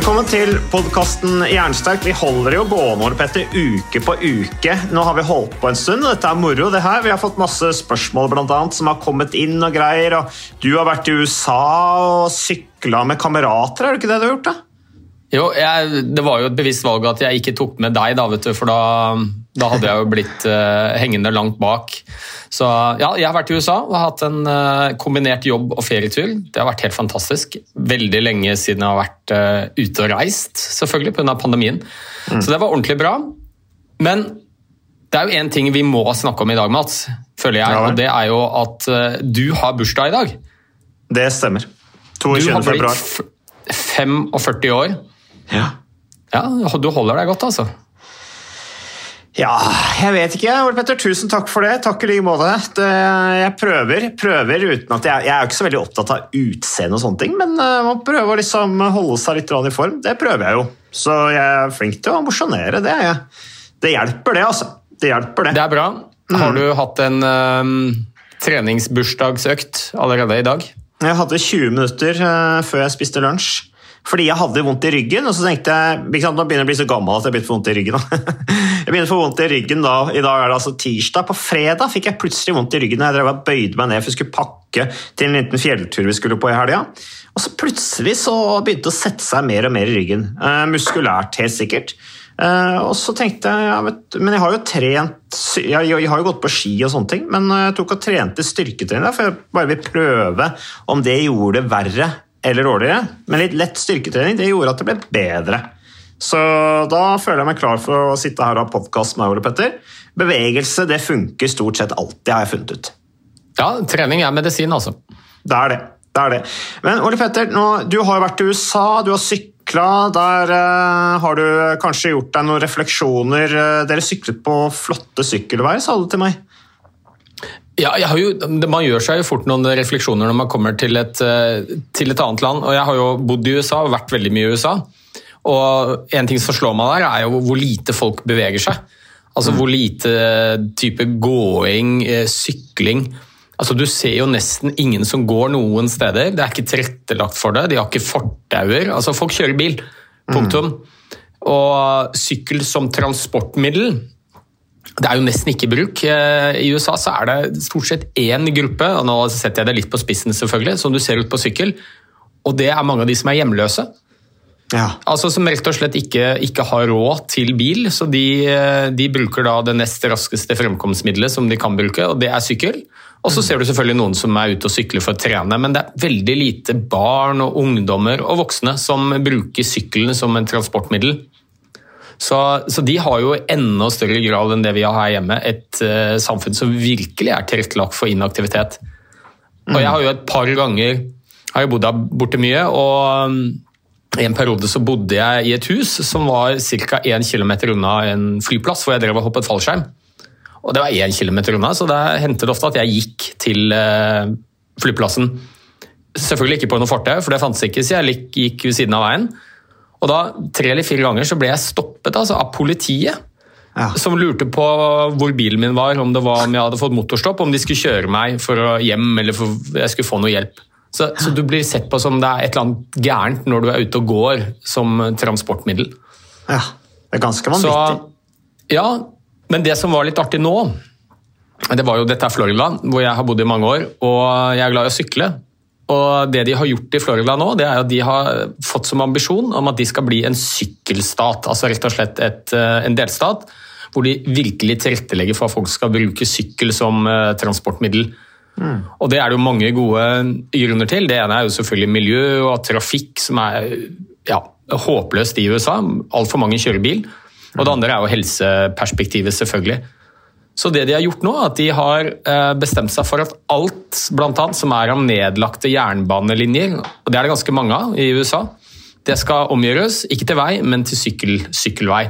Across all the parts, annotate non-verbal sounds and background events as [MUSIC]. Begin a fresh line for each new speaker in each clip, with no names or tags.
Velkommen til podkasten Jernsterk. Vi holder jo gående Ole Petter, uke på uke. Nå har vi holdt på en stund, og dette er moro. det her. Vi har fått masse spørsmål blant annet, som har kommet inn og greier. og Du har vært i USA og sykla med kamerater, er det ikke det du har gjort? da?
Jo, jeg, Det var jo et bevisst valg at jeg ikke tok med deg, da, vet du, for da, da hadde jeg jo blitt uh, hengende langt bak. Så ja, jeg har vært i USA og hatt en uh, kombinert jobb- og ferietur. Det har vært helt fantastisk. Veldig lenge siden jeg har vært uh, ute og reist, selvfølgelig pga. pandemien. Så det var ordentlig bra. Men det er jo én ting vi må snakke om i dag, Mats, føler jeg, og det er jo at du har bursdag i dag.
Det stemmer. 22. februar.
Du har blitt f- 45 år.
Ja.
Ja, du holder deg godt, altså.
Ja, jeg vet ikke. Ole Petter, tusen takk for det. Takk i like måte. Jeg prøver, prøver uten at jeg, jeg er ikke så veldig opptatt av utseende og sånne ting, men eh, man prøver å liksom holde seg litt i form. Det prøver jeg jo. Så jeg er flink til å mosjonere. Det, er jeg. det hjelper, det, altså. Det hjelper, det.
Det er bra. Har du hatt en um, treningsbursdagsøkt allerede i dag?
Jeg hadde 20 minutter uh, før jeg spiste lunsj. Fordi jeg hadde vondt i ryggen, og så tenkte jeg sant, Nå begynner jeg å bli så gammel at jeg begynner å få vondt i ryggen. da. [LAUGHS] jeg begynner å få vondt i ryggen da, I dag er det altså tirsdag. På fredag fikk jeg plutselig vondt i ryggen. Jeg drev og bøyde meg ned for jeg skulle pakke til en liten fjelltur vi skulle på i helga. Og så plutselig så begynte det å sette seg mer og mer i ryggen. Eh, muskulært, helt sikkert. Eh, og så tenkte jeg ja, vet, Men jeg har jo trent jeg, jeg har jo gått på ski og sånne ting, men eh, jeg tok og trente styrketrening, da, for jeg bare vil prøve om det gjorde det verre eller dårligere. Men litt lett styrketrening det gjorde at det ble bedre. Så da føler jeg meg klar for å sitte her og ha podkast med Ole Petter. Bevegelse det funker stort sett alltid, har jeg funnet ut.
Ja, trening er medisin, altså.
Det er det. det, er det. Men Ole Petter, nå, du har jo vært i USA, du har sykla. Der eh, har du kanskje gjort deg noen refleksjoner. Eh, Dere syklet på flotte sykkelveier, sa du til meg.
Ja, jeg har jo, man gjør seg jo fort noen refleksjoner når man kommer til et, eh, til et annet land. og Jeg har jo bodd i USA og vært veldig mye i USA. Og En ting som slår meg der, er jo hvor lite folk beveger seg. Altså Hvor lite type gåing, eh, sykling Altså Du ser jo nesten ingen som går noen steder. Det er ikke tilrettelagt for det. De har ikke fortauer. Altså Folk kjører bil. Punktum. Og sykkel som transportmiddel det er jo nesten ikke bruk. Eh, I USA så er det stort sett én gruppe, og nå setter jeg det litt på spissen selvfølgelig, som du ser ut på sykkel, og det er mange av de som er hjemløse.
Ja.
Altså Som rett og slett ikke, ikke har råd til bil, så de, eh, de bruker da det nest raskeste fremkomstmiddelet som de kan bruke, og det er sykkel. Og så ser du selvfølgelig noen som er ute og sykler for å trene, men det er veldig lite barn og ungdommer og voksne som bruker sykkelen som en transportmiddel. Så, så de har jo enda større grad enn det vi har her hjemme, et uh, samfunn som virkelig er tilrettelagt for inaktivitet. Og jeg har jo et par ganger har jeg bodd der borte mye, og um, i en periode så bodde jeg i et hus som var ca. 1 km unna en flyplass hvor jeg drev og hoppet fallskjerm. Og det var 1 km unna, så det hendte ofte at jeg gikk til eh, flyplassen. Selvfølgelig ikke på noe fortau, for det fantes ikke, så jeg gikk ved siden av veien. Og da, tre eller fire ganger så ble jeg stoppet altså, av politiet.
Ja.
Som lurte på hvor bilen min var, om det var om jeg hadde fått motorstopp, om de skulle kjøre meg for å hjem eller for jeg skulle få noe hjelp. Så, så du blir sett på som det er et eller annet gærent når du er ute og går som transportmiddel.
ja. Det er ganske
Så,
vanvittig.
ja, Men det som var litt artig nå, det var jo dette er Florida, hvor jeg har bodd i mange år, og jeg er glad i å sykle. Og det de har gjort i Florida nå, det er at de har fått som ambisjon om at de skal bli en sykkelstat. Altså rett og slett et, eh, en delstat hvor de virkelig tilrettelegger for at folk skal bruke sykkel som uh, transportmiddel. Mm. Og det er det jo mange gode grunner til. Det ene er jo selvfølgelig miljø og trafikk, som er ja, håpløst i USA. Altfor mange kjører bil. Og det andre er jo helseperspektivet, selvfølgelig. Så det de har gjort nå, er at de har eh, bestemt seg for at alt blant annet, som er av nedlagte jernbanelinjer, og det er det ganske mange av i USA, det skal omgjøres, ikke til vei, men til sykkel, sykkelvei.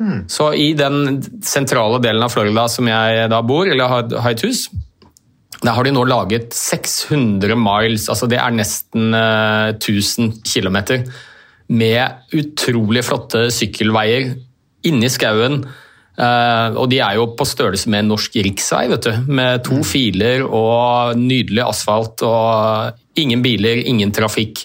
Hmm. Så i den sentrale delen av Florida som jeg da bor, eller har, har et hus, der har de nå laget 600 miles, altså det er nesten uh, 1000 km, med utrolig flotte sykkelveier inni skauen Uh, og de er jo på størrelse med en norsk riksvei, vet du. Med to mm. filer og nydelig asfalt og ingen biler, ingen trafikk.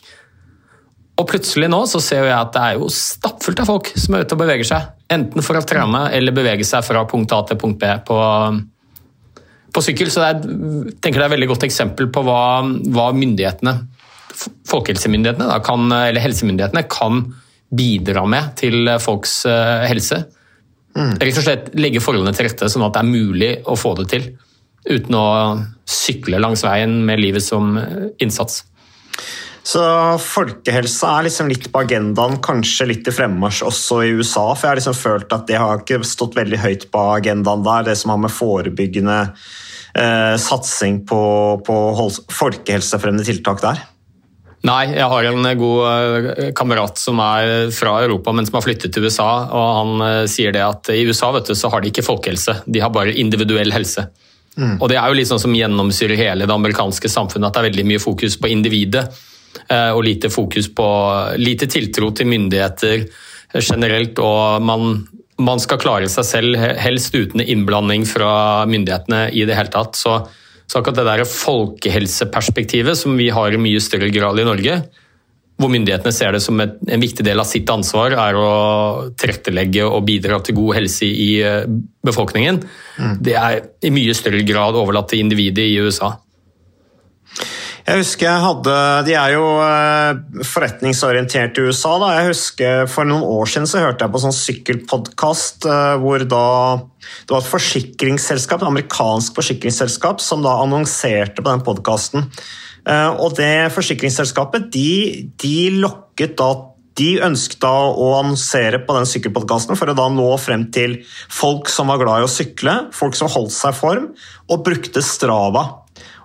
Og plutselig nå så ser jeg at det er jo stappfullt av folk som er ute og beveger seg. Enten for å trene eller bevege seg fra punkt A til punkt B på, på sykkel. Så jeg tenker det er et veldig godt eksempel på hva, hva myndighetene, folkehelsemyndighetene, kan, eller helsemyndighetene, kan bidra med til folks uh, helse. Mm. Rett og slett legge forholdene til rette sånn at det er mulig å få det til. Uten å sykle langs veien med livet som innsats.
Så folkehelse er liksom litt på agendaen, kanskje litt i fremmarsj også i USA. For jeg har liksom følt at det har ikke stått veldig høyt på agendaen der, det som har med forebyggende eh, satsing på, på folkehelsefremmende tiltak der.
Nei, jeg har en god eh, kamerat som er fra Europa, men som har flyttet til USA. og Han eh, sier det at i USA vet du, så har de ikke folkehelse, de har bare individuell helse. Mm. Og Det er jo litt sånn som gjennomsyrer hele det amerikanske samfunnet, at det er veldig mye fokus på individet. Eh, og lite fokus på lite tiltro til myndigheter generelt. Og man, man skal klare seg selv, helst uten innblanding fra myndighetene i det hele tatt. Så så akkurat det der folkehelseperspektivet som vi har i mye større grad i Norge, hvor myndighetene ser det som et, en viktig del av sitt ansvar, er å tilrettelegge og bidra til god helse i eh, befolkningen, mm. det er i mye større grad overlatt til individet i USA.
Jeg husker jeg hadde De er jo eh, forretningsorientert i USA. Da. Jeg husker For noen år siden så hørte jeg på sånn sykkelpodkast eh, hvor da det var et forsikringsselskap, et amerikansk forsikringsselskap som da annonserte på den podkasten. Eh, og det forsikringsselskapet de, de lokket da de ønsket da å annonsere på den sykkelpodkasten for å da nå frem til folk som var glad i å sykle, folk som holdt seg i form, og brukte Strava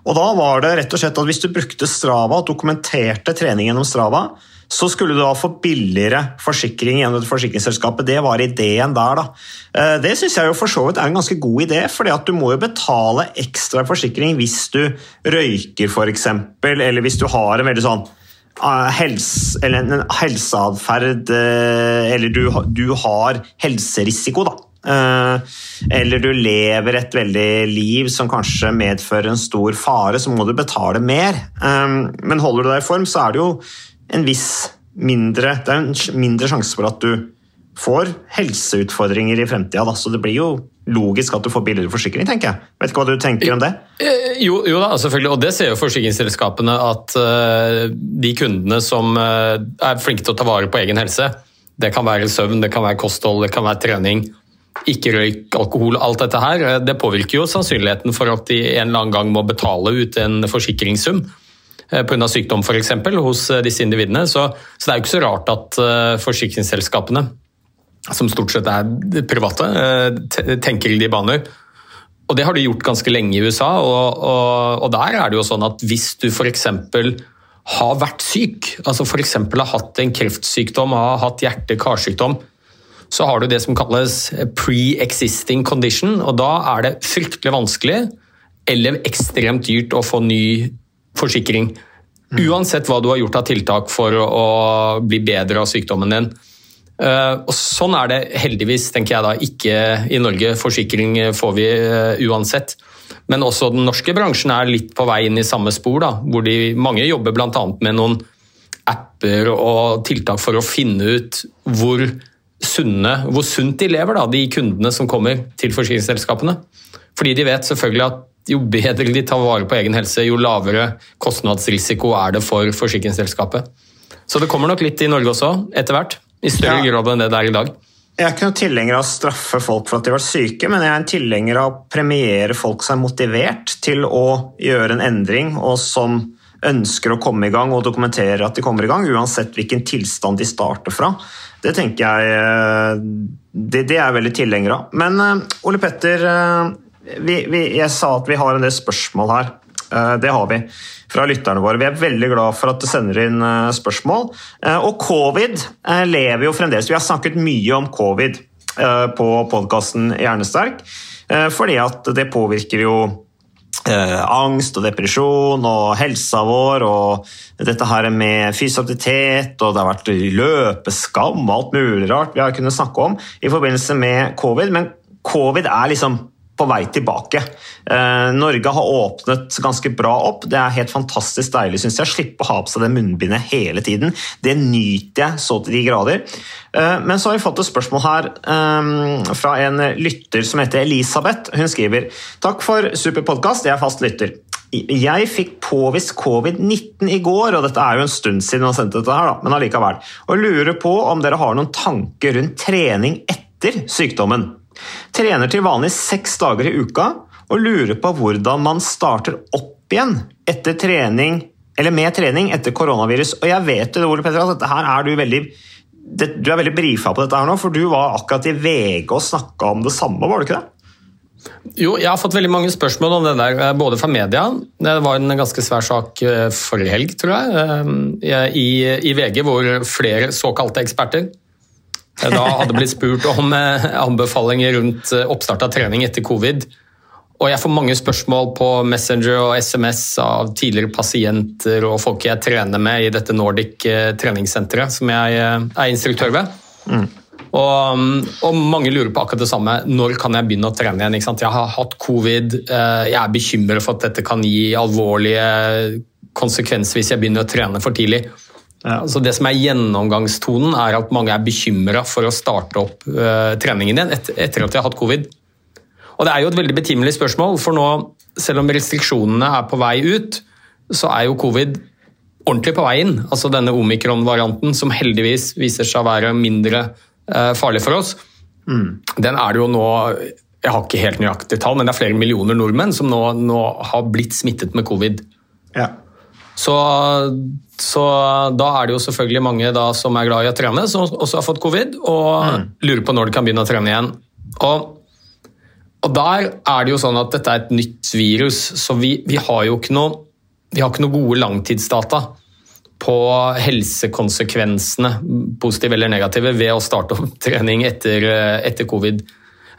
og da var det rett og slett at Hvis du brukte Strava og dokumenterte trening gjennom Strava, så skulle du da få billigere forsikring gjennom dette forsikringsselskapet. Det var ideen der. da. Eh, det syns jeg jo for så vidt er en ganske god idé, for du må jo betale ekstra forsikring hvis du røyker f.eks., eller hvis du har en veldig sånn eh, helse, eller en helseatferd eh, Eller du, du har helserisiko, da. Eh, eller du lever et veldig liv som kanskje medfører en stor fare, så må du betale mer. Eh, men holder du deg i form, så er det jo en viss mindre Det er en mindre sjanse for at du får helseutfordringer i fremtida. Så det blir jo logisk at du får billigere forsikring, tenker jeg. Vet ikke hva du tenker om det?
Eh, jo, jo da, selvfølgelig, og det ser jo forsikringsselskapene at de kundene som er flinke til å ta vare på egen helse, det kan være søvn, det kan være kosthold, det kan være trening, ikke røyk, alkohol, alt dette her, eh, det påvirker jo sannsynligheten for at de en eller annen gang må betale ut en forsikringssum eh, pga. sykdom f.eks. hos eh, disse individene. Så, så, det er jo ikke så rart at forsikringsselskapene, som stort sett er private, tenker i de baner. Og det har de gjort ganske lenge i USA, og, og, og der er det jo sånn at hvis du f.eks. har vært syk, altså f.eks. har hatt en kreftsykdom, har hatt hjerte-karsykdom, så har du det som kalles pre-existing condition, og da er det fryktelig vanskelig eller ekstremt dyrt å få ny forsikring. Mm. Uansett hva du har gjort av tiltak for å bli bedre av sykdommen din. Eh, og sånn er det heldigvis, tenker jeg da, ikke i Norge. Forsikring får vi eh, uansett. Men også den norske bransjen er litt på vei inn i samme spor, da, hvor de, mange jobber bl.a. med noen apper og tiltak for å finne ut hvor sunne, hvor sunt de lever, da, de kundene som kommer til forsikringsselskapene. Fordi de vet selvfølgelig at jo bedre de tar vare på egen helse, jo lavere kostnadsrisiko er det for forsikringsselskapet. Så det kommer nok litt i Norge også, etter hvert. I større
Ja.
grad enn det det er i dag.
Jeg er ikke noen tilhenger av å straffe folk for at de har vært syke, men jeg er en tilhenger av å premiere folk som er motivert til å gjøre en endring, og som ønsker å komme i gang og dokumenterer at de kommer i gang, uansett hvilken tilstand de starter fra. Det tenker jeg eh, Det, det er jeg veldig tilhenger av. Men eh, Ole Petter, eh, vi, vi, jeg sa at vi har en del spørsmål her. Det har vi fra lytterne våre. Vi er veldig glad for at du sender inn spørsmål. Og covid lever jo fremdeles. Vi har snakket mye om covid på podkasten Hjernesterk, fordi at det påvirker jo angst og depresjon og helsa vår og dette her med fysisk aktivitet og det har vært løpeskam og alt mulig rart vi har kunnet snakke om i forbindelse med covid, men covid er liksom på vei tilbake. Eh, Norge har åpnet ganske bra opp. Det er helt fantastisk deilig, synes jeg. Slippe å ha på seg det munnbindet hele tiden. Det nyter jeg så til de grader. Eh, men så har vi fått et spørsmål her eh, fra en lytter som heter Elisabeth. Hun skriver Takk for super podkast, jeg er fast lytter. Jeg fikk påvist covid-19 i går, og dette er jo en stund siden hun sendte dette her, da, men allikevel. Og lurer på om dere har noen tanker rundt trening etter sykdommen. Trener til vanlig seks dager i uka, og lurer på hvordan man starter opp igjen etter trening, eller med trening etter koronavirus. Og jeg vet det, Ole Petter, at dette her er du veldig det, Du er veldig brifa på dette her nå, for du var akkurat i VG og snakka om det samme, var du ikke det?
Jo, jeg har fått veldig mange spørsmål om det der, eh, både fra media. Det var en ganske svær sak eh, forrige helg, tror jeg, eh, i, i VG, hvor flere såkalte eksperter da hadde blitt spurt om eh, anbefalinger rundt eh, oppstart av trening etter covid. Og jeg får mange spørsmål på Messenger og SMS av tidligere pasienter og folk jeg trener med i dette Nordic eh, treningssenteret, som jeg er instruktør ved. Og, og, mange lurer på akkurat det samme. Når kan jeg begynne å trene igjen? Jeg har hatt covid, jeg er bekymret for at dette kan gi alvorlige konsekvenser hvis jeg begynner å trene for tidlig. Så Det som er gjennomgangstonen, er at mange er bekymra for å starte opp uh, treningen igjen etter, etter at de har hatt covid. Og Det er jo et veldig betimelig spørsmål, for nå, selv om restriksjonene er på vei ut, så er jo covid ordentlig på vei inn. Altså denne omikron-varianten, som heldigvis viser seg å være mindre uh, farlig for oss, den er det jo nå Jeg har ikke helt nøyaktig tall, men det er flere millioner nordmenn som nå, nå har blitt smittet med covid.
Ja.
Så, så da er det jo selvfølgelig mange da som er glad i å trene, som også har fått covid, og lurer på når de kan begynne å trene igjen. Og og der er det jo sånn at dette er et nytt virus, så vi, vi har jo ikke noe, vi har ikke noe gode langtidsdata på helsekonsekvensene, positive eller negative, ved å starte opp [LAUGHS] trening etter, etter covid.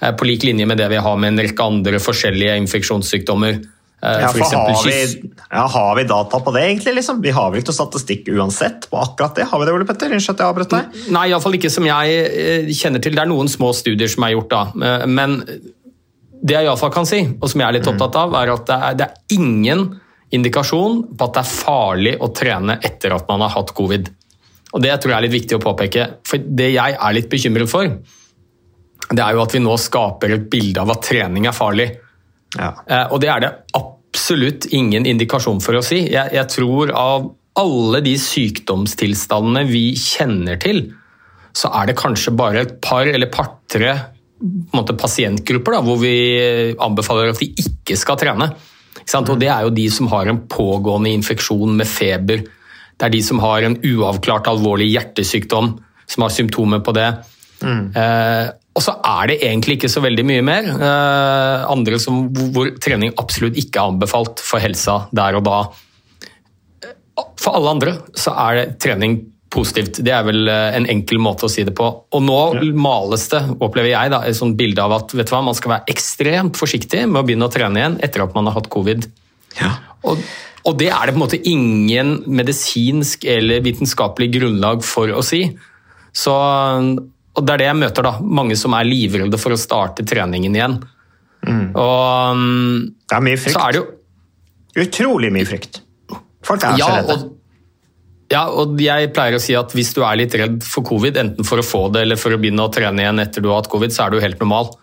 Eh, På lik linje med det vi har med en rekke andre forskjellige infeksjonssykdommer. Eh,
Ja,
for
for
eksempel
har vi, ja, har vi data på det, egentlig? Liksom? Vi har vel ikke statistikk uansett på akkurat det? Har vi det, Ole Petter? Unnskyld at jeg avbrøt deg.
Nei, iallfall ikke som jeg eh, kjenner til. Det er noen små studier som er gjort da. Eh, Men det jeg iallfall kan si, og som jeg er litt opptatt av, er at det er, det er ingen indikasjon på at det er farlig å trene etter at man har hatt covid. Og Det tror jeg er litt viktig å påpeke. For det jeg er litt bekymret for, det er jo at vi nå skaper et bilde av at trening er farlig.
Ja.
Eh, Og det er det absolutt ingen indikasjon for å si. Jeg, jeg tror av alle de sykdomstilstandene vi kjenner til, så er det kanskje bare et par eller par-tre pasientgrupper da, hvor vi anbefaler at de ikke skal trene. Ikke sant? Og Det er jo de som har en pågående infeksjon med feber. Det er de som har en uavklart alvorlig hjertesykdom, som har symptomer på det. Eh, og så er det egentlig ikke så veldig mye mer. Eh, andre som, hvor, trening absolutt ikke er anbefalt for helsa der og da. Eh, For alle andre så er det trening positivt. Det er vel eh, en enkel måte å si det på. Og nå males det, opplever jeg, da, et sånt bilde av at vet du hva, man skal være ekstremt forsiktig med å begynne å trene igjen etter at man har hatt covid. Og, og det er det på en måte ingen medisinsk eller vitenskapelig grunnlag for å si. Så, og det er det jeg møter, da. Mange som er livredde for å starte treningen igjen. Og um,
Det er mye frykt.
er jo
Utrolig mye frykt. Folk er så redde.
Ja, og jeg pleier å si at hvis du er litt redd for covid, enten for å få det eller for å begynne å trene igjen etter du har hatt covid, så er du helt normal.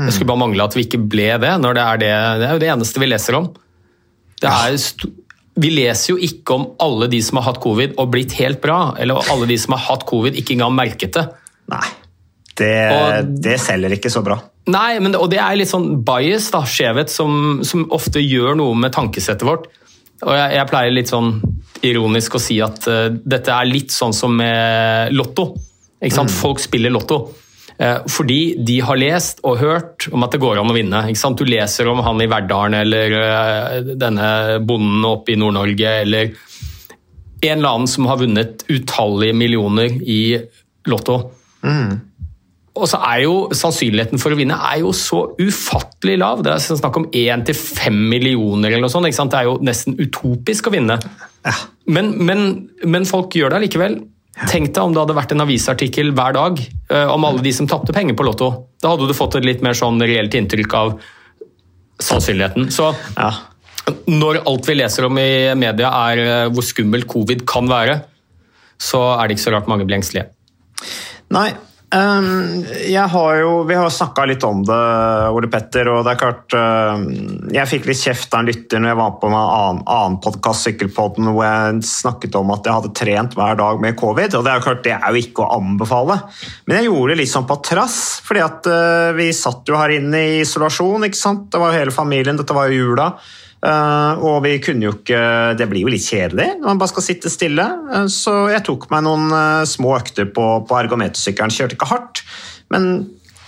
Det skulle bare mangle at vi ikke ble det, når det er det, det er jo det eneste vi leser om. Det er vi leser jo ikke om alle de som har hatt covid og blitt helt bra, eller alle de som har hatt covid ikke engang merket det.
Nei. Det,
Og-
det selger ikke så bra.
Nei, men, og det er litt sånn bias, da, skjevhet, som, som ofte gjør noe med tankesettet vårt. Og jeg, jeg pleier litt sånn ironisk å si at uh, dette er litt sånn som med lotto. Ikke sant? Folk spiller lotto. Uh, fordi de har lest og hørt om at det går an å vinne. Ikke sant? Du leser om han i Verdalen eller uh, denne bonden oppe i Nord-Norge eller en eller annen som har vunnet utallige millioner i lotto. Og så er jo sannsynligheten for å vinne er jo så ufattelig lav. Det er snakk om 1 til 5 millioner eller noe sånt. Det er jo nesten utopisk å vinne. Men, men, men folk gjør det allikevel. Tenk deg om det hadde vært en avisartikkel hver dag uh, om alle de som tapte penger på Lotto. Da hadde du fått et litt mer sånn reelt inntrykk av sannsynligheten. Så
Ja.
når alt vi leser om i media er uh, hvor skummelt covid kan være, så er det ikke så rart mange blir engstelige.
Nei. Ehm, jeg har jo, vi har snakka litt om det, Ole Petter. og det er klart, ehm, Jeg fikk litt kjeft av en lytter når jeg var på en annen, annen podkast, Sykkelpodden, hvor jeg snakket om at jeg hadde trent hver dag med covid. og Det er jo klart, det er jo ikke å anbefale. Men jeg gjorde det litt sånn på trass, fordi at eh, vi satt jo her inne i isolasjon. ikke sant? Det var jo hele familien, dette var jo jula. Eh, og vi kunne jo ikke Det blir jo litt kjedelig når man bare skal sitte stille. Eh, så jeg tok meg noen eh, små økter på, på ergometersykkelen. Kjørte ikke hardt, men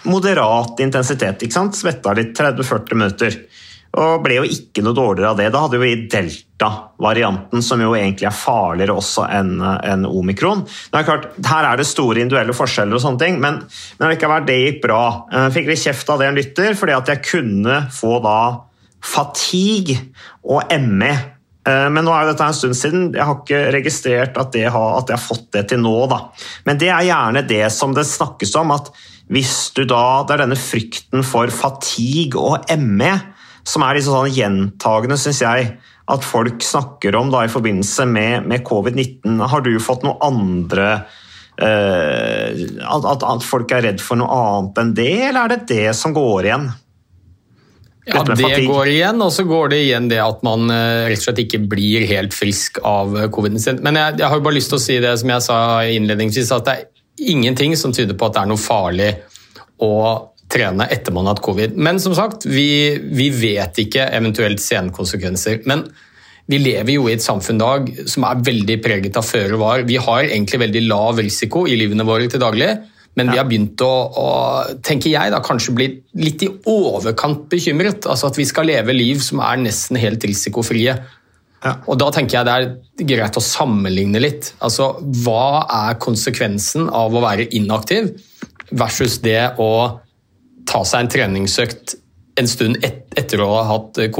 moderat intensitet. ikke sant? Svetta litt 30-40 minutter. Og ble jo ikke noe dårligere av det. Da hadde vi delta-varianten, som jo egentlig er farligere også enn en omikron. Det er klart, Her er det store individuelle forskjeller, og sånne ting, men, men det gikk bra. Jeg fikk litt kjeft av det en lytter, fordi at jeg kunne få da fatigue og ME. Eh, Men nå er jo dette en stund siden. Jeg har ikke registrert at, har, at jeg har fått det til nå. Da. Men det er gjerne det som det snakkes om. at hvis du da, Det er denne frykten for fatigue og ME som er liksom sånn gjentagende, syns jeg, at folk snakker om da i forbindelse med, med covid-19. Har du fått noe andre eh, at, at, at folk er redd for noe annet enn det, eller er det det som går igjen?
Ja, det går igjen, og så går det igjen det at man eh, rett og slett ikke blir helt frisk av eh, coviden sin. Men jeg, jeg har jo bare lyst til å si det som jeg sa innledningsvis, at det er ingenting som tyder på at det er noe farlig å trene etter man har hatt covid. Men som sagt, vi, vi vet ikke eventuelt senkonsekvenser. Men vi lever jo i et samfunn dag som er veldig preget av føre var. Vi har egentlig veldig lav risiko i livene våre til daglig. Men vi har begynt å, å tenker jeg da, kanskje bli litt i overkant bekymret. Altså At vi skal leve liv som er nesten helt risikofrie.
Ja.
Og Da tenker jeg det er greit å sammenligne litt. Altså, Hva er konsekvensen av å være inaktiv versus det å ta seg en treningsøkt en stund et, etter å ha hatt eh,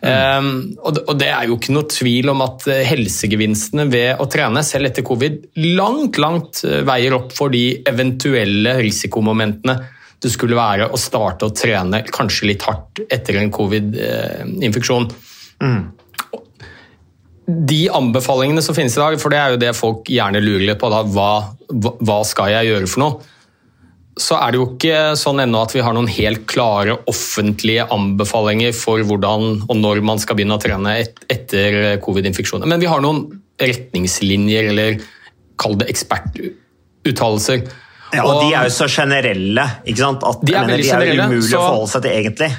covid? Um, og, det, er jo ikke noe tvil om at eh, helsegevinstene ved å trene selv etter covid langt, langt eh, veier opp for de eventuelle risikomomentene det skulle være å starte å trene kanskje litt hardt etter en covid-infeksjon. De anbefalingene som finnes i dag, for det er jo det folk gjerne lurer litt på, da, hva- hva skal jeg gjøre for noe? Så er det jo ikke sånn ennå at vi har noen helt klare offentlige anbefalinger for hvordan og når man skal begynne å trene et, etter covid-infeksjoner. Men vi har noen retningslinjer, eller kall det ekspertuttalelser.
Ja, og de er jo så generelle, ikke sant? At
De er
mener, de er jo umulig
så-
å forholde seg til egentlig.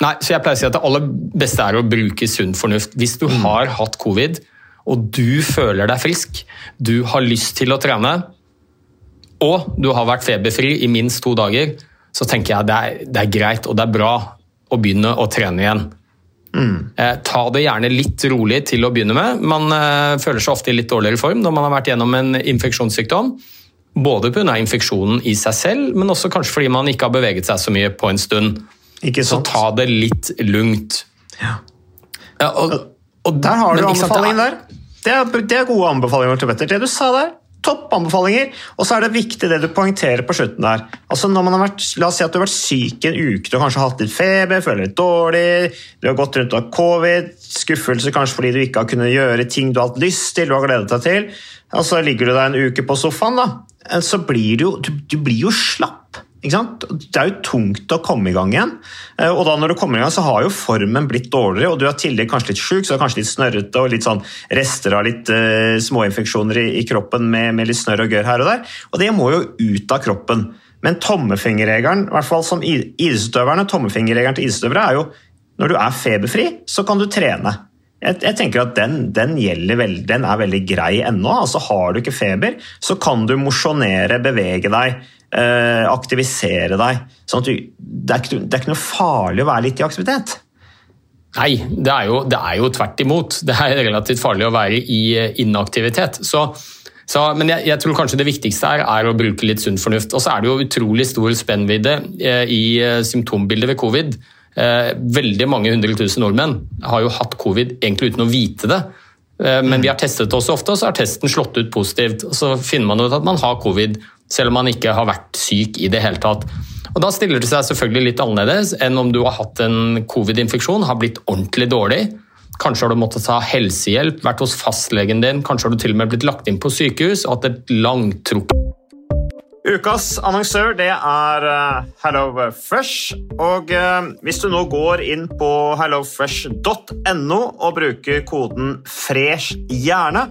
Nei, så jeg pleier å si at Det aller beste er å bruke sunn fornuft. Hvis du har hatt covid, og du føler deg frisk, du har lyst til å trene, og du har vært feberfri i minst to dager, så tenker jeg det er, det er greit og det er bra å begynne å trene igjen. Eh, ta det gjerne litt rolig til å begynne med. Man eh, føler seg ofte i litt dårligere form når man har vært gjennom en infeksjonssykdom. Både pga. infeksjonen i seg selv, men også kanskje fordi man ikke har beveget seg så mye på en stund. Så ta det litt lugnt. Ja, og, og,
Der har du anbefalingen der. Det er, det er gode anbefalinger til Petter. Det du sa der, topp anbefalinger. Og så er det viktig det du poengterer på slutten der. Altså når man har vært, La oss si at du har vært syk en uke, du har kanskje hatt litt feber, føler litt dårlig, du har gått rundt har covid, skuffelse kanskje fordi du ikke har kunnet gjøre ting du har hatt lyst til, du har gledet deg til, og så ligger du der en uke på sofaen, da, så blir du, du, du blir jo slapp. Det er jo tungt å komme i gang igjen. Eh, og da når du kommer i gang, så har jo formen blitt dårligere, og du er tidligere kanskje litt sjuk, så er kanskje litt snørrete og litt sånn rester av litt uh, småinfeksjoner i, i, kroppen med, med, litt snørr og gørr her og der. Og det må jo ut av kroppen. Men tommefingerregelen, i hvert fall som idrettsutøverne, tommefingerregelen til idrettsutøvere er jo når du er feberfri, så kan du trene. Jeg, jeg, tenker at den, den, veld, den, er veldig grei ennå. Altså, har du ikke feber, så kan du mosjonere, bevege deg Eh, aktivisere deg. Sånn du, det, er ikke, det, er ikke, noe farlig å være litt i aktivitet.
Nei, det er, jo, det er jo tvert imot. Det er relativt farlig å være i eh, inaktivitet. Så, så, men jeg, jeg, tror kanskje det viktigste her er å bruke litt sunn fornuft. Og så er det jo utrolig stor spennvidde eh, i symptombildet ved covid. Veldig mange hundre tusen nordmenn har jo hatt covid egentlig uten å vite det. Men vi har testet det også ofte, og så har testen slått ut positivt. og Så finner man ut at man har covid selv om man ikke har vært syk i det hele tatt. Og Da stiller det seg selvfølgelig litt annerledes enn om du har hatt en covid-infeksjon, har blitt ordentlig dårlig. Kanskje har du måttet ta helsehjelp, vært hos fastlegen din, kanskje har du til og med blitt lagt inn på sykehus og hatt et langtrukket
Ukas annonsør det er uh, HelloFresh. Og uh, hvis du nå går inn på hellofresh.no og bruker koden 'fresh hjerne',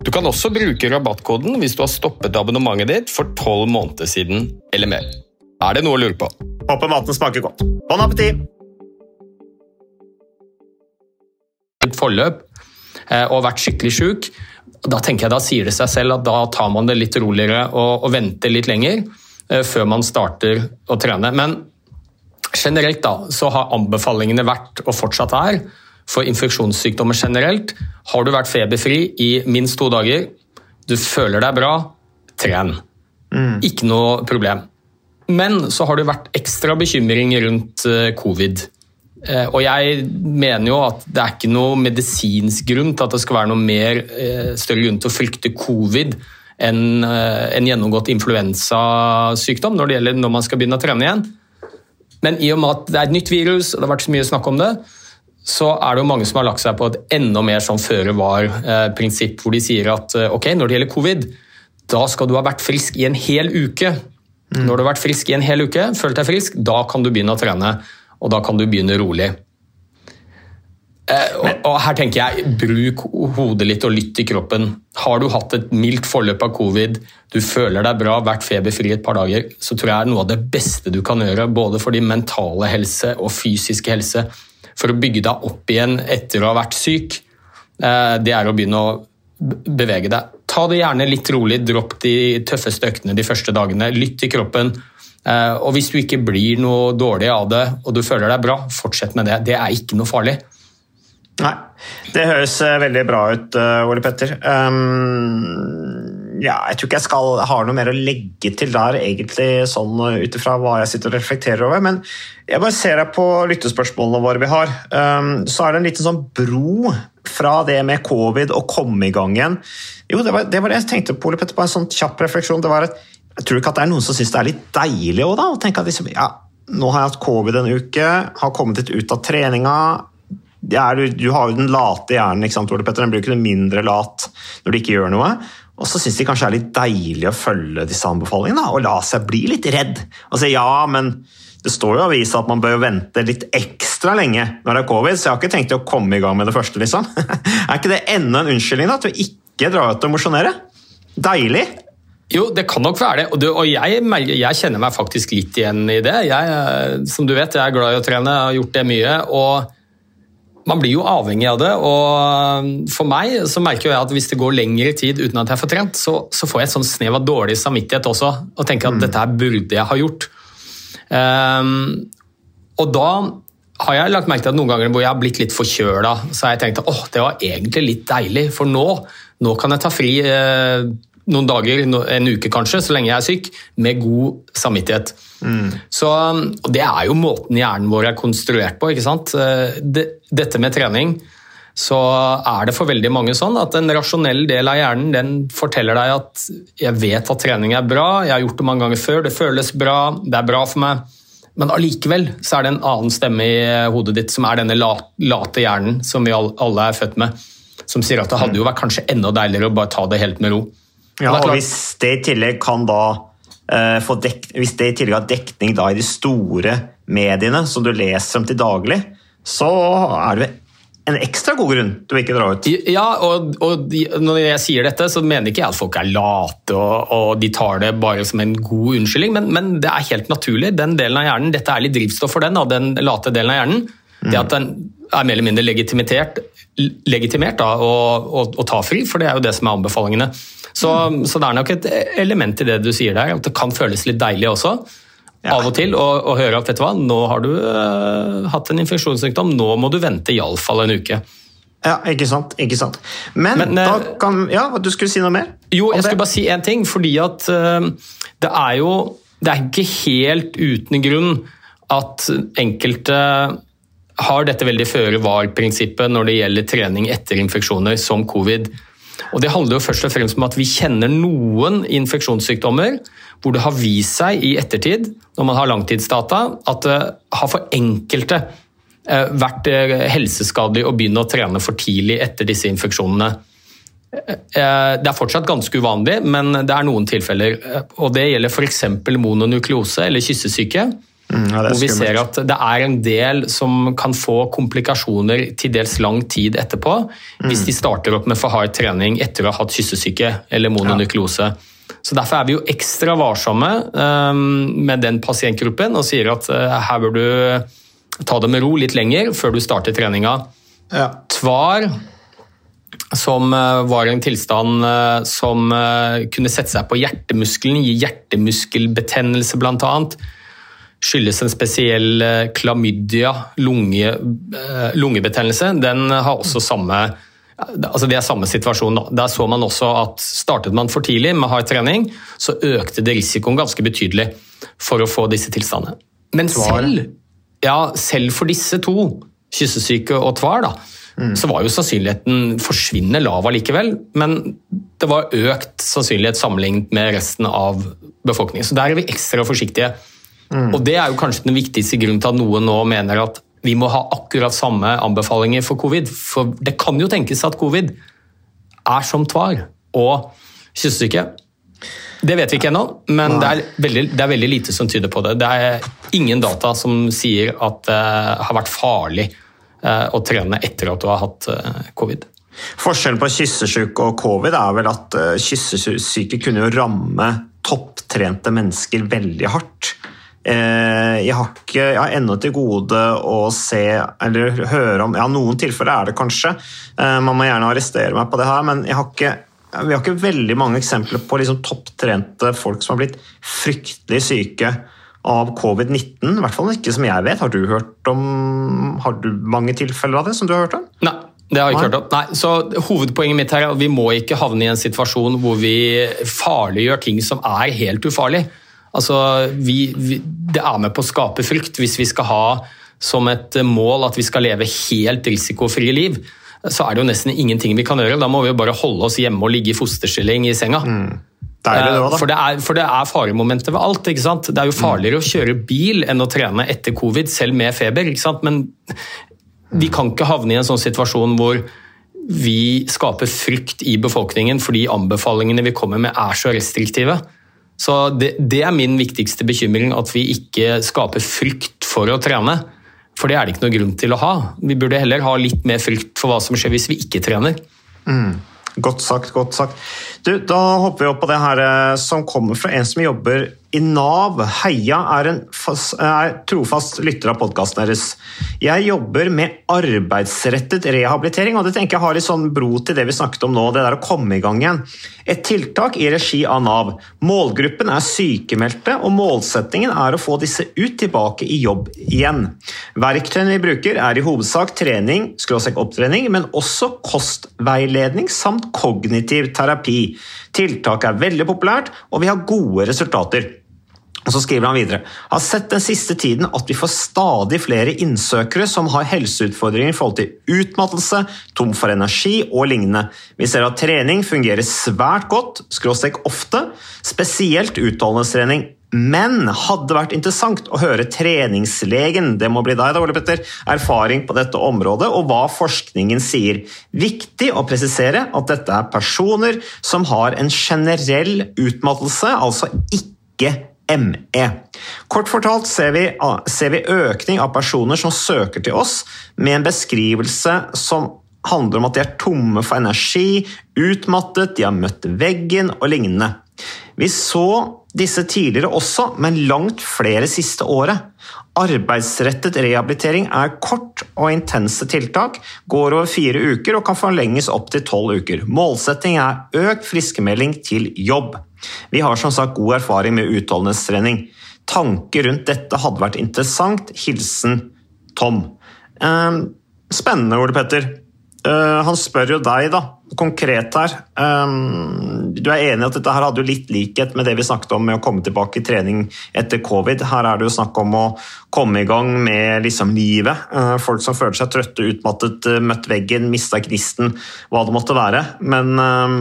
Du kan også bruke rabattkoden hvis du har stoppet abonnementet ditt for tolv måneder siden eller mer. Er det noe å lure på?
Håper maten smaker godt. Bon appétit!
Et forløp eh, og vært skikkelig sjuk, da tenker jeg da sier det seg selv at da tar man det litt roligere og, og venter litt lenger eh, før man starter å trene. Men generelt da, så har anbefalingene vært, og fortsatt er, for infeksjonssykdommer generelt, har du vært feberfri i minst to dager, du føler deg bra, tren. Ikke noe problem. Men så har det vært ekstra bekymring rundt eh, covid. Eh, Og jeg mener jo at det er ikke noe medisinsk grunn til at det skal være noe mer eh, større grunn til å frykte covid enn en gjennomgått influensasykdom når det gjelder når man skal begynne å trene igjen. Men i og med at det er et nytt virus, og det har vært så mye snakk om det, så er det jo mange som har lagt seg på et enda mer sånn føre var-prinsipp, hvor de sier at eh, ok, når det gjelder covid, da skal du ha vært frisk i en hel uke. Når du har vært frisk i en hel uke, følt deg frisk, da kan du begynne å trene. Og da kan du begynne rolig. Eh, og, og her tenker jeg, bruk hodet litt og lytt til kroppen. Har du hatt et mildt forløp av covid, du føler deg bra, vært feberfri et par dager, så tror jeg er noe av det beste du kan gjøre, både for din mentale helse og fysiske helse, for å bygge deg opp igjen etter å ha vært syk, eh, det er å begynne å bevege deg. Ta det gjerne litt rolig, dropp de tøffeste øktene de første dagene, lytt til kroppen. Eh, Og hvis du ikke blir noe dårlig av det, og du føler deg bra, fortsett med det. Det er ikke noe farlig.
Nei, det høres eh, veldig bra ut, Ole Petter. Um, ja, jeg tror ikke jeg skal, har noe mer å legge til der, egentlig, sånn ut ifra hva jeg sitter og reflekterer over. Men jeg bare ser på lyttespørsmålene våre vi har. Um, så er det en liten sånn bro fra det med covid og komme i gang igjen. Jo, det var det, var det jeg tenkte på, Petter, på en sånn kjapp refleksjon. Det var at, jeg tror ikke at det er noen som syns det er litt deilig òg, da, å tenke at liksom, ja, nå har jeg hatt covid en uke, har kommet litt ut av treninga, er, du har jo den late hjernen, ikke sant, Ole Petter? den blir jo ikke noe mindre lat når du ikke gjør noe. Og så syns de kanskje det er litt deilig å følge disse anbefalingene og la seg bli litt redd. Og si ja, men det står jo i avisa at man bør vente litt ekstra lenge når det er covid, så jeg har ikke tenkt å komme i gang med det første, liksom. [LAUGHS] er ikke det enda en unnskyldning da, til å ikke dra ut og mosjonere? Deilig!
Jo, det kan nok være det. Og, du, og jeg, jeg kjenner meg faktisk litt igjen i det. Jeg, eh, som du vet, jeg er glad i å trene, jeg har gjort det mye. og man blir jo avhengig av det, og for meg så merker jeg at hvis det går lengre tid uten at jeg får trent, så, så får jeg et sånn snev av dårlig samvittighet også, og tenker at dette her burde jeg ha gjort. Um, og da har jeg lagt merke til at noen ganger hvor jeg har blitt litt forkjøla, så har jeg tenkt at åh, det var egentlig litt deilig, for nå, nå kan jeg ta fri eh, noen dager, en uke kanskje, så lenge jeg er syk, med god samvittighet. Så, og det er jo måten hjernen vår er konstruert på. ikke sant? Eh, Det, dette med trening, så er det for veldig mange sånn at en rasjonell del av hjernen den forteller deg at jeg vet at trening er bra, jeg har gjort det mange ganger før, det føles bra, det er bra for meg. Men allikevel så er det en annen stemme i hodet ditt som er denne late hjernen som vi alle er født med, som sier at det hadde jo vært kanskje enda deiligere å bare ta det helt med ro.
Ja,
Og
hvis det i tillegg kan da Hvis det i tillegg har dekning i de store mediene som du leser om til daglig, så er det en ekstra god grunn til å ikke dra ut.
Ja, og, og når jeg sier dette, så mener ikke jeg at folk er late og, og de tar det bare som en god unnskyldning, men, men det er helt naturlig. Den delen av hjernen, Dette er litt drivstoff for den, da, den late delen av hjernen. Det at den er mer eller mindre legitimert, legitimert da, å, å, å ta fri, for det er jo det som er anbefalingene. Så, så det er nok et element i det du sier der, at det kan føles litt deilig også. Av og til å, å høre at vet du hva, nå har du uh, hatt en infeksjonssykdom, nå må du vente iallfall en uke.
Ja, ikke sant? Ikke sant. Men,
Men,
da
eh,
kan Ja, du skulle si noe mer?
Jo, jeg skulle bare si én ting. Fordi at uh, det er jo Det er ikke helt uten grunn at enkelte har dette veldig føre var-prinsippet når det gjelder trening etter infeksjoner som covid. Og Det handler jo først og fremst om at vi kjenner noen infeksjonssykdommer hvor det har vist seg i ettertid, når man har langtidsdata, at det har for enkelte eh, vært eh, helseskadelig å begynne å trene for tidlig etter disse infeksjonene. Eh, Det er fortsatt ganske uvanlig, men det er noen tilfeller. og Det gjelder f.eks. mononukleose eller kyssesyke.
Mm, ja,
hvor vi ser at det er en del som kan få komplikasjoner til dels lang tid etterpå, hvis de starter opp med for hard trening etter å ha hatt kyssesyke eller mononukleose. Så Derfor er vi jo ekstra varsomme um, med den pasientgruppen og sier at uh, her bør du ta det med ro litt lenger før du starter treninga.
Ja.
Tvar, som uh, var en tilstand uh, som kunne sette seg på hjertemuskelen, gi hjertemuskelbetennelse bl.a. skyldes en spesiell eh, klamydia, lunge, eh, lungebetennelse, den har også samme altså Det er samme situasjon. Der så man også at Startet man for tidlig med hard trening, så økte det risikoen ganske betydelig for å få disse tilstandene. Men selv, ja, selv for disse to, kyssesyke og tvar, da, så var jo sannsynligheten forsvinnende lav allikevel. Men det var økt sannsynlighet sammenlignet med resten av befolkningen. Så der er vi ekstra forsiktige. Og det er jo kanskje den viktigste grunnen til at noen nå mener at vi må ha akkurat samme anbefalinger for covid. For det kan jo tenkes at covid er som tvar og kyssesyke. Det vet vi ikke ennå, men det er, veldig, det er veldig lite som tyder på det. Det er ingen data som sier at det har vært farlig eh, å trene etter at du har hatt eh, covid.
Forskjellen på kyssesyke og covid er vel at kyssesyke kunne jo ramme topptrente mennesker veldig hardt. Eh, jeg har, ikke, jeg har ennå til gode å se eller høre om ja, Noen tilfeller er det kanskje, eh, man må gjerne arrestere meg på det her, men jeg har ikke, vi har ikke veldig mange eksempler på liksom, topptrente folk som har blitt fryktelig syke av covid-19. I hvert fall ikke som jeg vet. Har du hørt om Har du mange tilfeller av det som du har hørt om?
Nei. Det har jeg ikke hørt om. Nei, så Hovedpoenget mitt her er at vi må ikke havne i en situasjon hvor vi farliggjør ting som er helt ufarlig. Altså, vi, vi, det er med på å skape frykt hvis vi skal ha som et mål at vi skal leve helt risikofrie liv. Så er det jo nesten ingenting vi kan gjøre. Da må vi jo bare holde oss hjemme og ligge i fosterstilling i senga.
Mm. Deilig, det,
for, det er, for det er faremomenter ved alt. ikke sant? Det er jo farligere å kjøre bil enn å trene etter covid, selv med feber. ikke sant? Men vi kan ikke havne i en sånn situasjon hvor vi skaper frykt i befolkningen fordi anbefalingene vi kommer med er så restriktive. Så det, det, er min viktigste bekymring, at vi ikke skaper frykt for å trene. For det er det ikke noe grunn til å ha. Vi burde heller ha litt mer frykt for hva som skjer hvis vi ikke trener.
Mm. Godt sagt, godt sagt. Du, da hopper vi opp på det her som kommer fra en som jobber i Nav. Heia er en fast, er trofast lytter av podkasten deres. Jeg jobber med arbeidsrettet rehabilitering, og det tenker jeg har litt sånn bro til det vi snakket om nå, det der å komme i gang igjen. Et tiltak i regi av Nav. Målgruppen er sykemeldte, og målsettingen er å få disse ut tilbake i jobb igjen. Verktøyene vi bruker er i hovedsak trening, opptrening, men også kostveiledning samt kognitiv terapi. Tiltaket er veldig populært, og vi har gode resultater. Og så skriver han videre har sett den siste tiden at vi får stadig flere innsøkere som har helseutfordringer i forhold til utmattelse, tom for energi og lignende. Vi ser at trening fungerer svært godt, skråstrek ofte, spesielt utholdenhetstrening. Men hadde vært interessant å høre treningslegen det må bli deg da, Ole Petter, erfaring på dette området og hva forskningen sier. Viktig å presisere at dette er personer som har en generell utmattelse, altså ikke ME. Kort fortalt ser vi, ser vi økning av personer som søker til oss med en beskrivelse som handler om at de er tomme for energi, utmattet, de har møtt veggen og lignende. Vi så disse tidligere også, men langt flere siste året. Arbeidsrettet rehabilitering er kort og intense tiltak, går over fire uker og kan forlenges opp til tolv uker. Målsetting er økt friskmelding til jobb. Vi har som sagt god erfaring med utholdenhetstrening. Tanker rundt dette hadde vært interessant. Hilsen Tom. Ehm, spennende, Ole Petter. Eh, han spør jo deg, da, konkret her. Ehm, du er enig at dette her hadde jo litt likhet med det vi snakket om med å komme tilbake i trening etter covid. Her er det jo snakk om å komme i gang med liksom livet. Eh, folk som føler seg trøtte, utmattet, eh, møtt veggen, mista gnisten, hva det måtte være. Men um,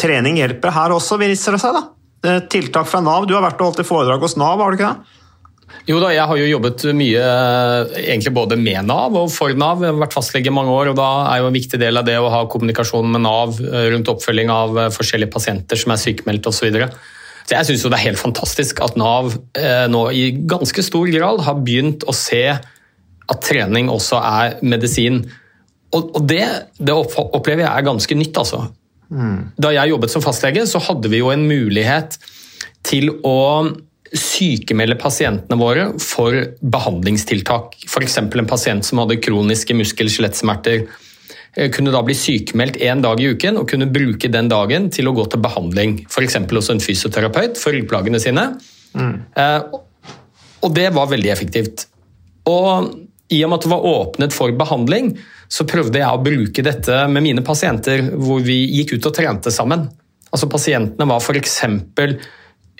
trening hjelper her også, viser det seg. da. Eh, tiltak fra Nav. Du har vært og holdt i foredrag hos Nav, har du ikke det?
Jo da, jeg har jo jobbet mye egentlig både med Nav og for Nav. Jeg har vært fastlege i mange år, og da er jo en viktig del av det å ha kommunikasjon med Nav eh, rundt oppfølging av eh, forskjellige pasienter som er sykemeldte osv. Så, så jeg syns det er helt fantastisk at Nav nå i ganske stor grad har begynt å se at trening også er medisin. Og, det, det opplever jeg er ganske nytt, altså. Da jeg jobbet som fastlege, så hadde vi jo en mulighet til å sykemelde pasientene våre for behandlingstiltak. F.eks. en pasient som hadde kroniske muskel-skjelettsmerter eh, kunne da bli sykemeldt én dag i uken og kunne bruke den dagen til å gå til behandling. F.eks. hos en fysioterapeut for ryggplagene sine. Mm. Og det var veldig effektivt. Og i og med at det var åpnet for behandling, så prøvde jeg å bruke dette med mine pasienter, hvor vi gikk ut og trente sammen. Altså Pasientene var f.eks.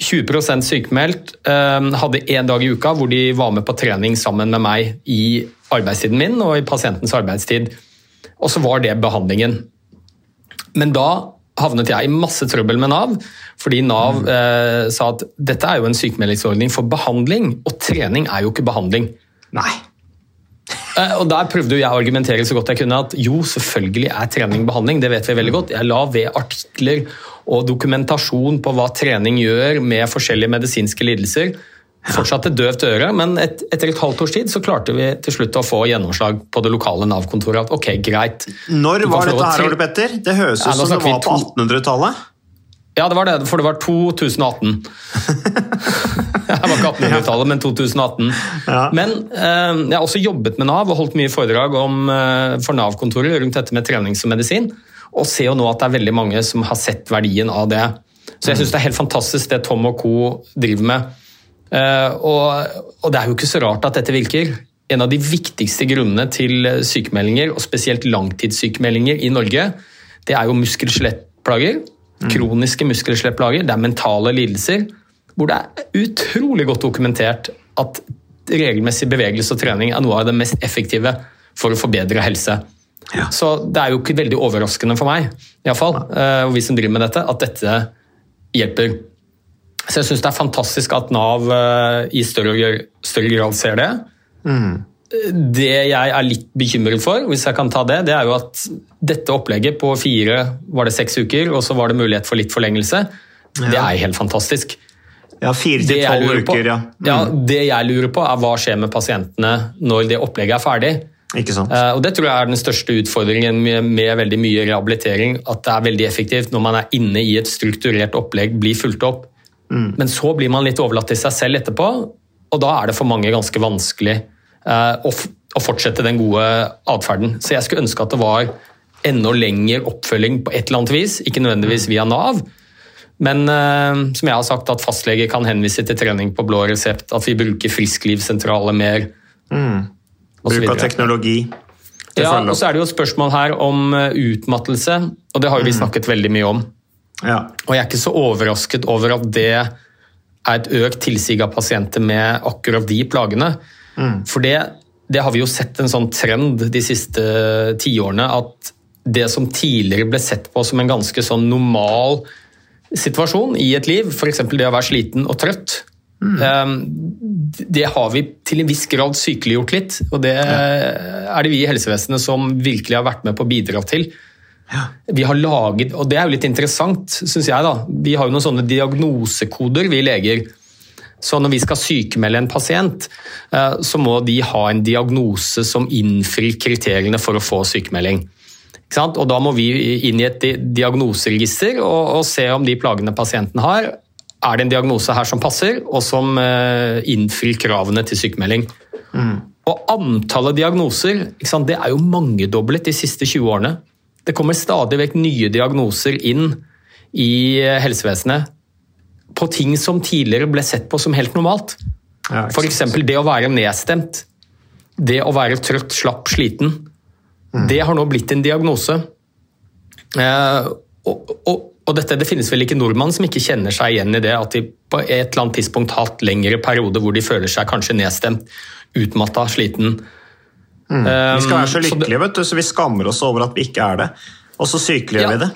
20 sykemeldt, eh, hadde én dag i uka hvor de var med på trening sammen med meg i arbeidstiden min og i pasientens arbeidstid. Og så var det behandlingen. Men da havnet jeg i masse trøbbel med Nav, fordi Nav eh, sa at dette er jo en sykemeldingsordning for behandling, og trening er jo ikke behandling.
Nei.
Eh, og Der prøvde jeg å argumentere så godt jeg kunne at jo, selvfølgelig er trening behandling. Det vet vi veldig godt. Jeg la ved artikler og dokumentasjon på hva trening gjør med forskjellige medisinske lidelser. Fortsatt et døvt øre, men et, etter et halvt års tid så klarte vi til slutt å få gjennomslag på det lokale Nav-kontoret. at ok, greit.
Når var dette her, Ole Petter? Det høres ut
ja,
som det var på 1800-tallet.
Ja, det var det, for det var 2018. [LAUGHS] det var ikke 1800-tallet, men 2018.
Ja.
Men eh, jeg har også jobbet med Nav og holdt mye foredrag om, eh, for Nav-kontoret rundt dette med trening som medisin, og ser jo nå at det er veldig mange som har sett verdien av det. Så jeg syns det er helt fantastisk det Tom og co. driver med. Eh, og, og det er jo ikke så rart at dette virker. En av de viktigste grunnene til sykemeldinger, og spesielt langtidssykemeldinger i Norge, det er jo muskel- og skjelettplager. Kroniske muskel- og skjelettplager. Det er mentale lidelser. Hvor det er utrolig godt dokumentert at regelmessig bevegelse og trening er noe av det mest effektive for å forbedre helse. Så det er jo ikke veldig overraskende for meg, i alle fall, eh, og vi som driver med dette, at dette hjelper. Så jeg syns det er fantastisk at Nav eh, i større, større grad ser det. Det jeg er litt bekymret for, hvis jeg kan ta det, det er jo at dette opplegget på fire, var det seks uker, og så var det mulighet for litt forlengelse, det er helt fantastisk.
Ja, fire til tolv uker, ja.
ja. Det jeg lurer på, er hva skjer med pasientene når det opplegget er ferdig.
Ikke sant?
Uh, Og Det tror jeg er den største utfordringen med, med veldig mye rehabilitering. At det er veldig effektivt når man er inne i et strukturert opplegg, blir fulgt opp. Men så blir man litt overlatt til seg selv etterpå, og da er det for mange ganske vanskelig uh, å, å fortsette den gode atferden. Så jeg skulle ønske at det var enda lengre oppfølging på et eller annet vis, ikke nødvendigvis via Nav. Men eh, som jeg har sagt, at fastleger kan henvise til trening på blå resept, at vi bruker frisklivssentraler mer. Mm.
Bruk av teknologi.
Ja, og så er det jo et spørsmål her om eh, utmattelse, og det har vi snakket veldig mye om.
Ja.
Og jeg er ikke så overrasket over at det er et økt tilsig av pasienter med akkurat de plagene. For det, det har vi jo sett en sånn trend de siste tiårene, at det som tidligere ble sett på som en ganske sånn normal situasjon i et liv, f.eks. det å være sliten og trøtt, Mm. det har vi til en viss grad sykeliggjort litt. Og det er det vi i helsevesenet som virkelig har vært med på å bidra til. Vi har laget, og det er jo litt interessant, syns jeg, da. Vi har jo noen sånne diagnosekoder, vi leger. Så når vi skal sykemelde en pasient, eh, så må de ha en diagnose som innfrir kriteriene for å få sykemelding. Og da må vi inn i et diagnoseregister og, og se om de plagene pasienten har, er det en diagnose her som passer, og som eh, innfrir kravene til sykemelding. Og antallet diagnoser det er jo mangedoblet de siste 20 årene. Det kommer stadig vekk nye diagnoser inn i eh, helsevesenet på ting som tidligere ble sett på som helt normalt.
Ja,
F.eks. det å være nedstemt. Det å være trøtt, slapp, sliten. Det har nå blitt en diagnose. Eh, og, og, og dette, Det finnes vel ikke nordmann som ikke kjenner seg igjen i det at de på et eller annet tidspunkt har hatt lengre perioder hvor de føler seg kanskje nedstemt, utmatta, sliten.
Vi skal være så
så
lykkelige, vet du, så vi skammer oss over at vi ikke er det. Og så sykeliggjør
Ja.
vi det.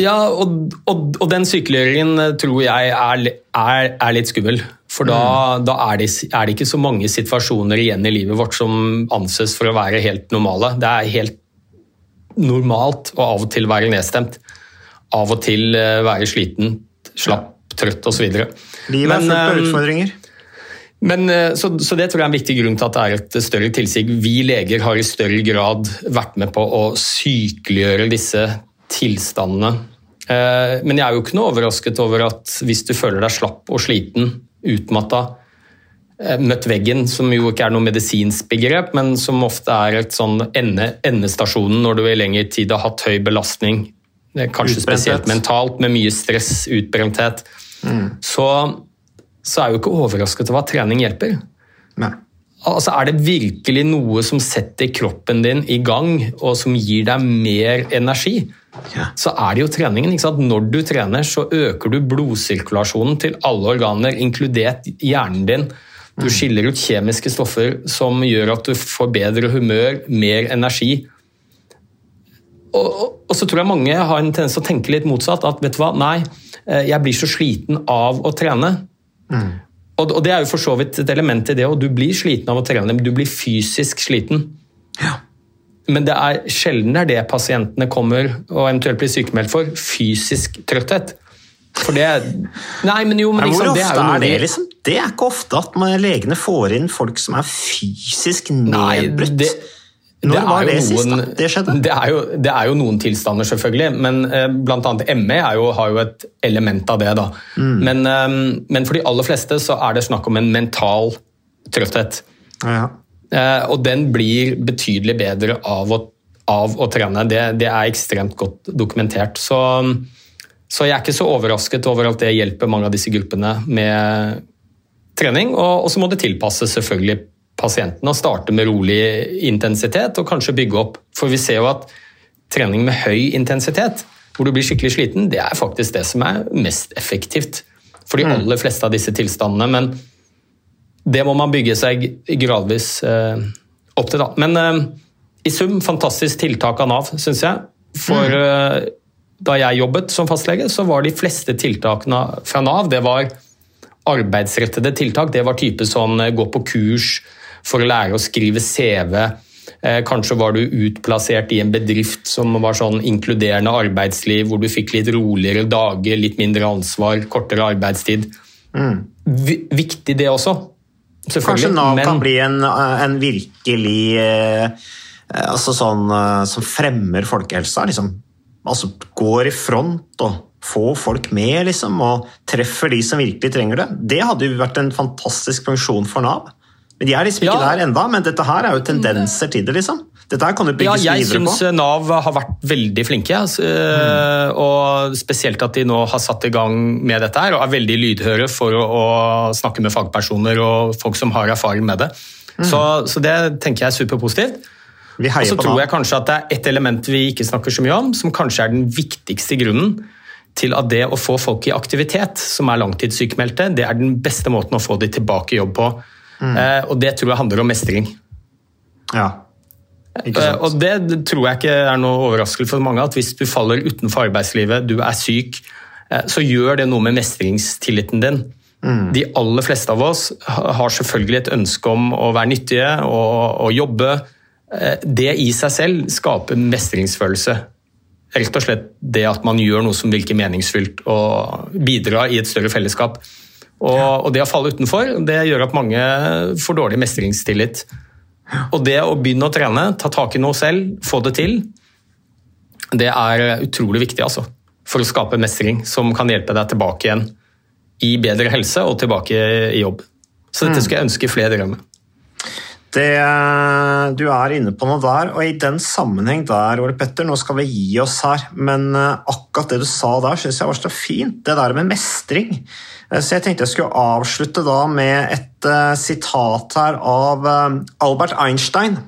Ja, og, og, og den sykeliggjøringen eh, tror jeg er, er, er litt skummel. For da, da er, det, er det ikke så mange situasjoner igjen i livet vårt som anses for å være helt normale. Det er helt normalt å av og til være nedstemt. Av og til eh, være sliten, slapp, trøtt osv.
Livet er fullt av utfordringer.
Men, eh, så, så det tror jeg er en viktig grunn til at det er et større tilsig. Vi leger har i større grad vært med på å sykeliggjøre disse tilstandene. Eh, Men jeg er jo ikke noe overrasket over at hvis du føler deg slapp og sliten, utmatta, eh, møtt veggen, som jo ikke er noe medisinsk begrep, men som ofte er et sånn ende, endestasjonen når du i lengre tid har hatt høy belastning, eh, kanskje
Utbrenthet.
spesielt mentalt, med mye stress, utbrenthet, så så er jo ikke overrasket over at trening hjelper.
Nei.
Altså, Er det virkelig noe som setter kroppen din i gang, og som gir deg mer energi,
Ja.
så er det jo treningen. ikke sant? Når du trener, så øker du blodsirkulasjonen til alle organer, inkludert hjernen din. Du skiller ut kjemiske stoffer som gjør at du får bedre humør, mer energi. Og, og, og så tror jeg mange har en tendens til å tenke litt motsatt. At vet du hva, nei, eh, jeg blir så sliten av å trene. Og, og det er jo for så vidt et element i det, og du blir sliten av å trene, men du blir fysisk sliten. Men det er sjelden det er det pasientene kommer og eventuelt blir sykemeldt for. Fysisk trøtthet. For det Nei, men jo, men
liksom, hvor ofte
det er
er, det, liksom? Det er ikke ofte at man, legene får inn folk som er fysisk
Nei,
nedbrutt.
det,
Når
det
var det sist da? Det skjedde?
Det er, jo, det er jo noen tilstander, selvfølgelig, men eh, annet ME jo, har jo et element av det. da.
Mm.
Men, eh, men for de aller fleste så er det snakk om en mental trøtthet.
Ja.
Eh, og den blir betydelig bedre av å, av å trene. Det, det er ekstremt godt dokumentert. Så, så jeg er ikke så overrasket over at det hjelper mange av disse gruppene med trening. Og, og så må det tilpasses selvfølgelig pasienten og starte med rolig intensitet og kanskje bygge opp. For vi ser jo at trening med høy intensitet, hvor du blir skikkelig sliten, det er faktisk det som er mest effektivt for de aller fleste av disse tilstandene. Men det må man bygge seg gradvis eh, opp til, da. Men eh, i sum, fantastisk tiltak av Nav, syns jeg. For eh, da jeg jobbet som fastlege, så var de fleste tiltakene fra Nav det var arbeidsrettede tiltak. Det var type sånn gå på kurs for å lære å skrive CV. Kanskje var du utplassert i en bedrift som var sånn inkluderende arbeidsliv, hvor du fikk litt roligere dager, litt mindre ansvar, kortere arbeidstid. Mm. Viktig det også.
Kanskje Nav
men-
kan bli en, en virkelig eh, altså sånn, eh, som fremmer folkehelsa. Liksom. Altså går i front og får folk med, liksom, og treffer de som virkelig trenger det. Det hadde jo vært en fantastisk funksjon for Nav. Men De er liksom ikke
Ja.
der enda, men dette her er jo tendenser til det. liksom. Dette her kan du
Ja,
bygges
jeg
videre
synes
på.
Nav har vært veldig flinke. altså, eh, Og spesielt at de nå har satt i gang med dette her, og er veldig lydhøre for å, å snakke med fagpersoner og folk som har erfaring med det. Så, så det tenker jeg er superpositivt.
Vi
Og så tror jeg kanskje at det er et element vi ikke snakker så mye om, som kanskje er den viktigste grunnen til at det å få folk i aktivitet, som er langtidssykmeldte, det er den beste måten å få de tilbake i jobb på. Eh, og det tror jeg handler om mestring.
Ja.
Eh. Og det tror jeg ikke er noe overraskelse for mange, at hvis du faller utenfor arbeidslivet, du er syk, eh, så gjør det noe med mestringstilliten din. De aller fleste av oss har selvfølgelig et ønske om å være nyttige og, og jobbe. Eh, Det i seg selv skaper mestringsfølelse. Rett og slett det at man gjør noe som virker meningsfylt og bidrar i et større fellesskap. Og, og det å falle utenfor, det gjør at mange får dårlig mestringstillit. Og det å begynne å trene, ta tak i noe selv, få det til, det er utrolig viktig altså, for å skape mestring som kan hjelpe deg tilbake igjen i bedre helse og tilbake i jobb. Så dette skulle jeg ønske flere drev med.
Det, du er inne på noe der, og i den sammenheng der, Ole Petter, nå skal vi gi oss her, men eh, akkurat det du sa der, syns jeg var så fint. Det der med mestring. Eh, Så jeg tenkte jeg skulle avslutte da med et uh, sitat her av uh, Albert Einstein.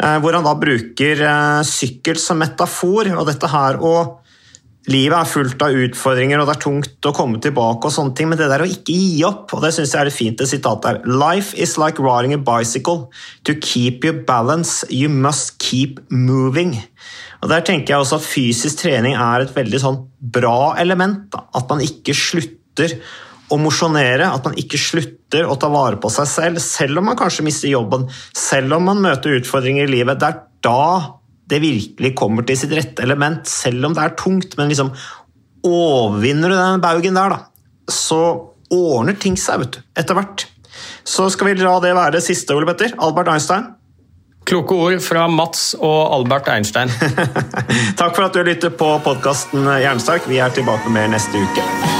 Uh, hvor han da bruker eh, sykkel som metafor, og dette her å Livet er fullt av utfordringer, og det er tungt å komme tilbake, og sånne ting, men det der å ikke gi opp, og det syns jeg er et fint sitat der Life is like riding a bicycle. To keep your balance, you must keep moving. Og Der tenker jeg også at fysisk trening er et veldig sånn bra element. Da. At man ikke slutter å mosjonere, at man ikke slutter å ta vare på seg selv, selv om man kanskje mister jobben, selv om man møter utfordringer i livet. Det er da det virkelig kommer til sitt rette element, selv om det er tungt. Men liksom overvinner du den baugen der, da, så ordner ting seg vet du, etter hvert. Så skal vi la det være det siste, Ole Petter. Albert Einstein.
Kloke ord fra Mats og Albert Einstein. [LAUGHS]
Takk for at du lytter på podkasten Jernsterk. Vi er tilbake med neste uke.